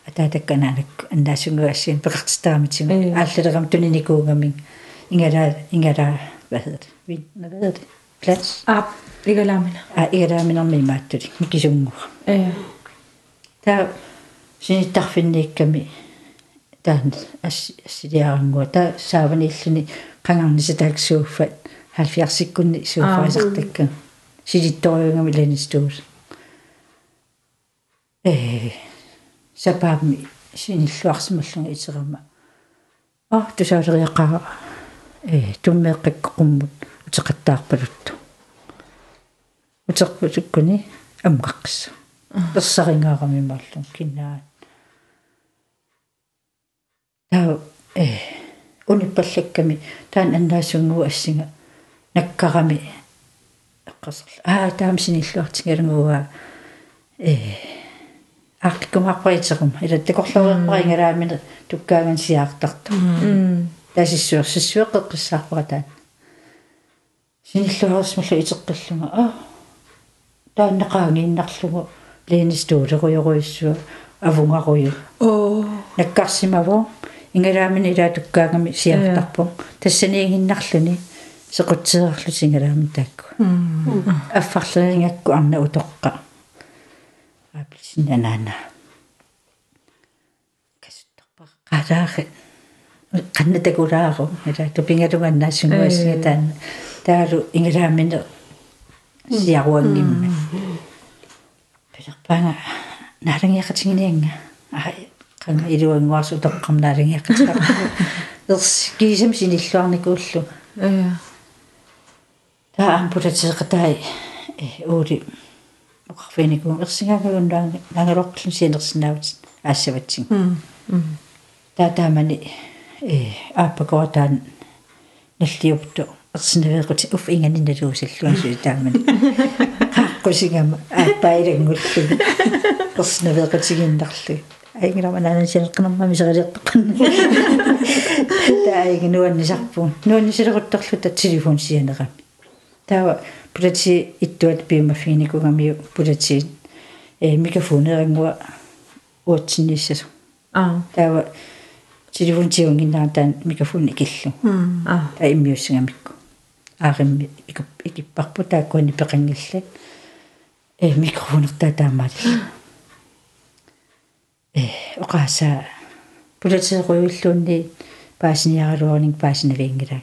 атаатакканаанак аннаасунгуассиин пеқартистааматига ааллалерам туниникуугамин ингала ингала hvad hedder det vi hvad hedder det plads ап игалаамина а игалааминерми мааттули микисунгуа я таа синиттарфинниикками таан ассилиарангуа таа сааваниллуни qangarnisataaksuuffat 70-sikkunni suuffaisartakka силитториунгами ланистуус э Сапаами синиллуарсималлунга итерама а тусаалериаққара э туммеэққаккуммут утеқаттаарпалутту утерпутуккуни аммаққissa персарингаарами мааллун кинаат таа э униппаллакками таан аннаасунгу ассинга. Наккарами эққасерла аа таам синиллуартингалугуа э аркикумарпаритерум ила такорлуеққарингалаамина туккааган сиаартарту тасиссуер сиссуеққеққиссаарпара таан синиллуарсмалла итеққиллунга аа тааннеқаангииннарлугу лeenistуулеруйоруиссуа авунгаруйу оо наккарсимаво. Ингалаамин илаатуккаагами сиартарпо тассаниигиннарлүни сеқутсеерлу сингалаамин таакку аффарлерингакку арна утоққа аплисиннанаана касуттарпа qaalaaqi qannatagulaaru ила тупингалуганнаассунгуассига таана таалу ингалаамин сиаруангимма пилерпаanga налангиақатигинианга ай qanga iluanguarsu toqqam налангиақатига ерс кисам синиллуарникууллу ая таа ампутатеқатай э уули оқарфиникуун ерсингаагагуннаанга нангалоққлун сиинерсинаавит аассаватсин таа таамани э ааппакоотаан наллиупту ерсинавеэқути уф инганинналуусаллуан суи таамани қаққусигама ааппаилангуллуги ерсинавеэқутигиннарлуги айгинама наан синеққнэрмами сарилиэртоққан таа игинуаннисарпуун нуаннисилеруттерлу тат телефон сианерами таа пулати иттуат пиумаффиникугамиу пулати э микрофонерингуа уутсинниссасу аа таа телефон тиунгиннаа таан микрофон икиллу аа таа иммиуссагамикку ааримми икиппарпу тааккуани пеқангиллат э микрофонертаа таамаали э оқааса пулатеэруйуллуунни паасиниаралуарник паасинавиингилаа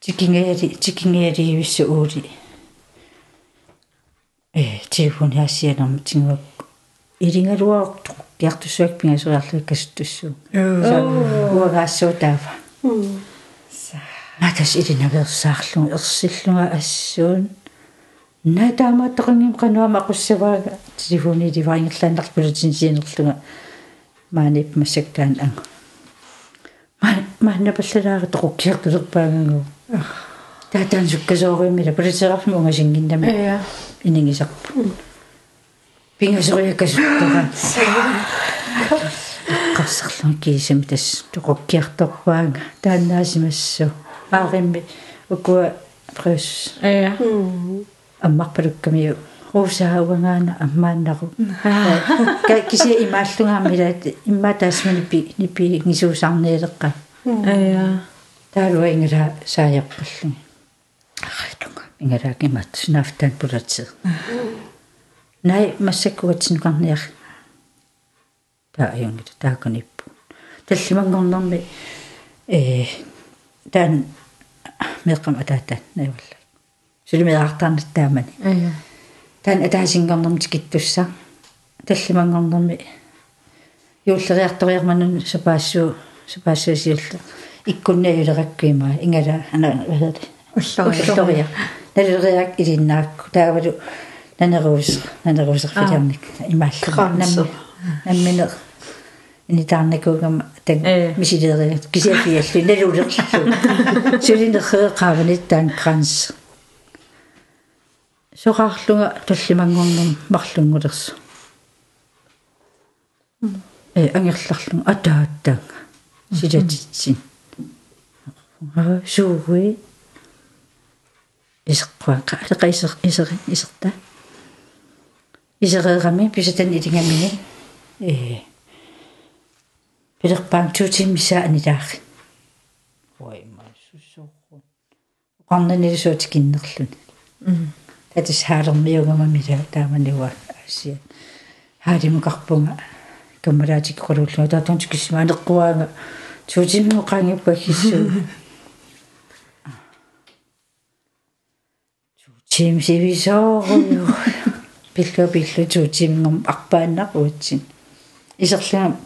тикингеали тикингеали висса уули э телефон хасианерм тингуак илингалуаорту киартуссуак пингасуарлу кассуттуссуу уагаассуу таава натас илинаверсаарлу ерсиллунга ассуун натаамааттеқангим қануама ақуссаваага телефони диваингерлааннарпулутин сиинерлунга maaнип массактаан анга ма суккасооримила политерарфми унгасингиннами ая инингисарпу пингасориаккасуттара qassarlun kiisam tas toqokkiartorpaanga taannaasimassу ааримми укуа прес ая аммарпалуккамиу руусаауангаана аммааннару. Ка кися имааллунгаамилаат имма таасмани пи нипи ngisuusarniileqqa ая таалуа ингала сааяқпаллун арилунга ингалаакимат снафтан пулатсер най массаккуатсинукарниар таа аюнгит тааканиппу таллимангорнэрми э таан меққам атаатаан наивалла сулимиаартаарнат таамани ая таан атаасингорнэрми тикиттусса таллимангорнэрми юуллериарториарманун сапаассуу сапаассуусиулла иккуннааюлераккуимаа ингала ана вахат уллория налериак илиннаакку таавалу нанеруус нанеруусерфилиарник имаалла намми намминер инитаарникуугам тан Э. мисилериат кисиафиаллу налулерлу сулинерреэқааванит таан кранс соқарлунга таллимангорнум марлунгулерсу э ангерларлун атааттаанга силатитсин аа сууи исеққуа қаалеқаисеқ исери исерта исереерами писатан илингамини э. Пилерпаан туутиммиса анилаари ой ма суссууррун qarnanilsuutikinnerluni tatis haalermiugama taamaniwa aasia haalimukarpunga каммалаатиккоруллуга таатон киссима анеққуаага туутимму qaangippa киссу туутим сивисоорую пиллу пиллу туутимнгум арпааннақуутсин исерлугам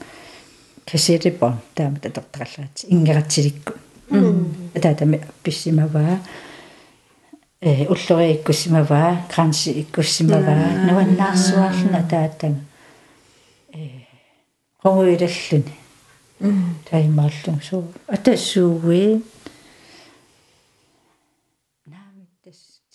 кассетипон таама татертараллаати ингератсиликку таатами писсимаваа э уллорииккуссимаваа кранси иккуссимаваа нуаннаарсуарлуна таатан э қомуилаллуни таймааллун суу атассууи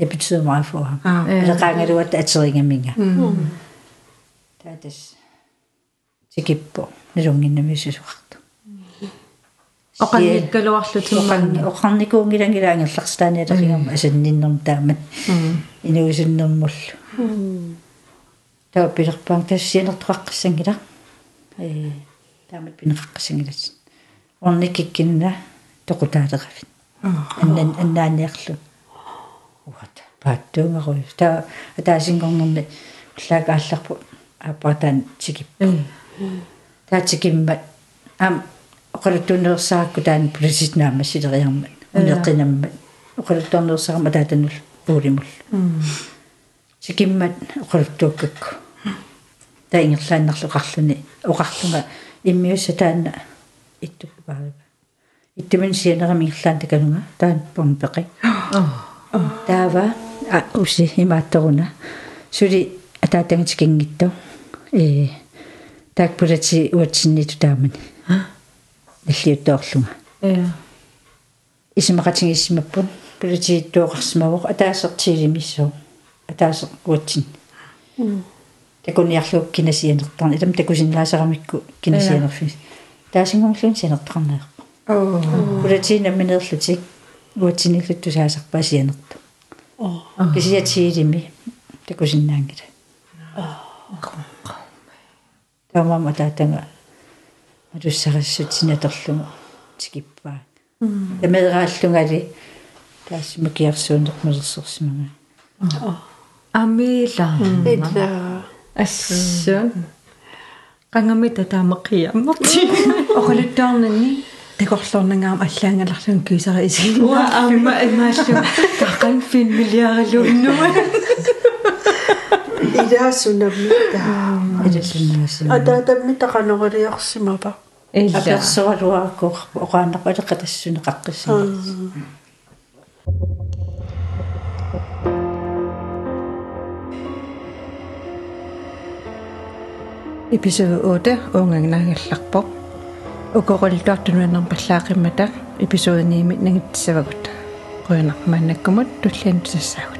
ингитсиккамига пилерпаага алеқаа киаллуни синерфин қисангалаат тоқутаалеқавинун орник оо наақиам оо уангила таатамналунгит мисик мисиллариккама таатангила таалуа таатан эпитсуумаафуа Аа. элеқаангалуат атерингаминга таатас тикиппо налунгиннамисусуарту оқанниккалуарлу оқанни тиммаанни оқарникуунгилангилаангерларстааниалерингам асанниннэрм таамат инуисуннэрмуллу таа пилерпаан тассианертоқаққиссангила э таамат пинеқаққиссангилат орниккиккинна тоқутаалеқавит аннан аннааниарлу уат пааттуумеруй таа таасингорнерни уллаакаалларпу аппатаан тикип таатикиммат ам оқалуттуунерсаакку таан пулиситнаама силериармат унеққинаммат оқалуттуунерсаарма таатанул пуулимул тикиммат оқалуттууккакку таингерлааннарлуқарлуни оқарлунга иммиусса таанна иттуппаарива иттумин сианерами ирлаан таканунга таан помпеқи таава уси имаатторуна сули атаатангитикингитту э так пулати уатсинниту таамани наллиуттоорлунга я исимақатингиссимаппун пулатииттуоқарсимавоқ атаасертиилимиссуу атаасеқ уатсин такуниарлук кинасианертарни илам такусиннаасарамикку кинасианерфи таасингорлун сианертарнеэ оо. Пулатиинамминерлутик уатсиниллутту саасарпаа сианерту кисиатиилими такусиннаангила таамама таатанга матуссарассутсинаторлугу тикиппаа тамерааллунгали таассимакиарсуунермалерсерсимага амила ила ассун qangamita taamaqqiammarti оқалуттаарнани такорлорнангаам аллаангаларлун кисара исигин уа амма имааллу тақан фин миллиаралууннума илаасунаммита илаллунааси атаатамми тақанерилиорсимапа илла аперсуалуаакку оқааннақалеқа тассунеқаққиссаа episode 8 унгагнаагалларпо укорилтуартунуаннер паллаақиммата 9 нагитсавагут қуянармааннаккумут туллиан тассаагут